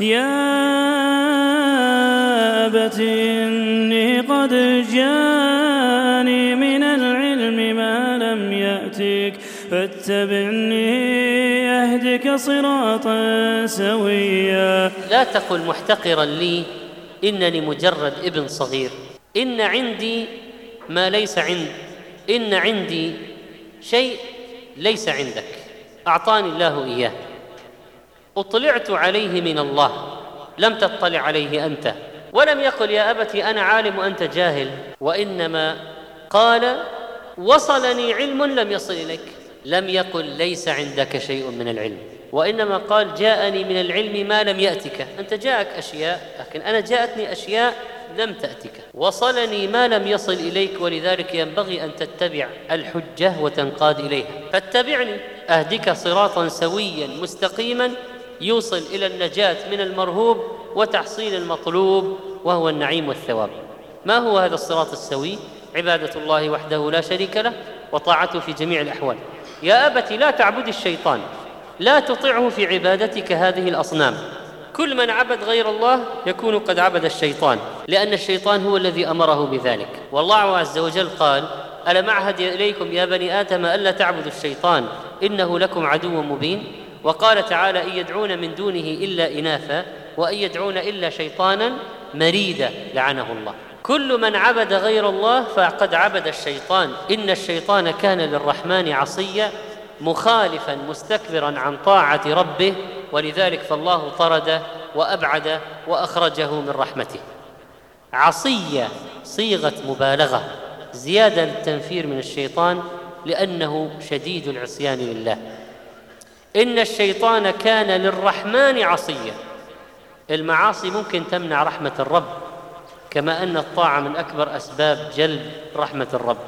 يا أبت إني قد جاني من العلم ما لم يأتك فاتبعني أهدك صراطا سويا. لا تقل محتقرا لي إنني مجرد ابن صغير. إن عندي ما ليس عند إن عندي شيء ليس عندك. أعطاني الله إياه. اطلعت عليه من الله. لم تطلع عليه أنت. ولم يقل يا ابت أنا عالم وأنت جاهل. وإنما قال وصلني علم لم يصل إليك. لم يقل ليس عندك شيء من العلم. وإنما قال جاءني من العلم ما لم يأتك. أنت جاءك أشياء لكن أنا جاءتني أشياء لم تأتك. وصلني ما لم يصل إليك ولذلك ينبغي أن تتبع الحجة وتنقاد إليها. فاتبعني. أهدك صراطا سويا مستقيما يوصل إلى النجاة من المرهوب وتحصيل المطلوب وهو النعيم والثواب. ما هو هذا الصراط السوي؟ عبادة الله وحده لا شريك له وطاعته في جميع الأحوال. يا ابت لا تعبد الشيطان. لا تطعه في عبادتك هذه الأصنام. كل من عبد غير الله يكون قد عبد الشيطان لأن الشيطان هو الذي أمره بذلك. والله عز وجل قال ألم أعهد إليكم يا بني آدم الا تعبدوا الشيطان؟ إنه لكم عدو مبين. وقال تعالى إن يدعون من دونه إلا إناثا وإن يدعون إلا شيطانا مريدا لعنه الله. كل من عبد غير الله فقد عبد الشيطان. إن الشيطان كان للرحمن عصيا مخالفا مستكبرا عن طاعة ربه ولذلك فالله طرده وأبعد وأخرجه من رحمته. عصية صيغة مبالغة زيادة للتنفير من الشيطان لأنه شديد العصيان لله. إن الشيطان كان للرحمن عصيا. المعاصي ممكن تمنع رحمة الرب كما أن الطاعة من أكبر أسباب جلب رحمة الرب.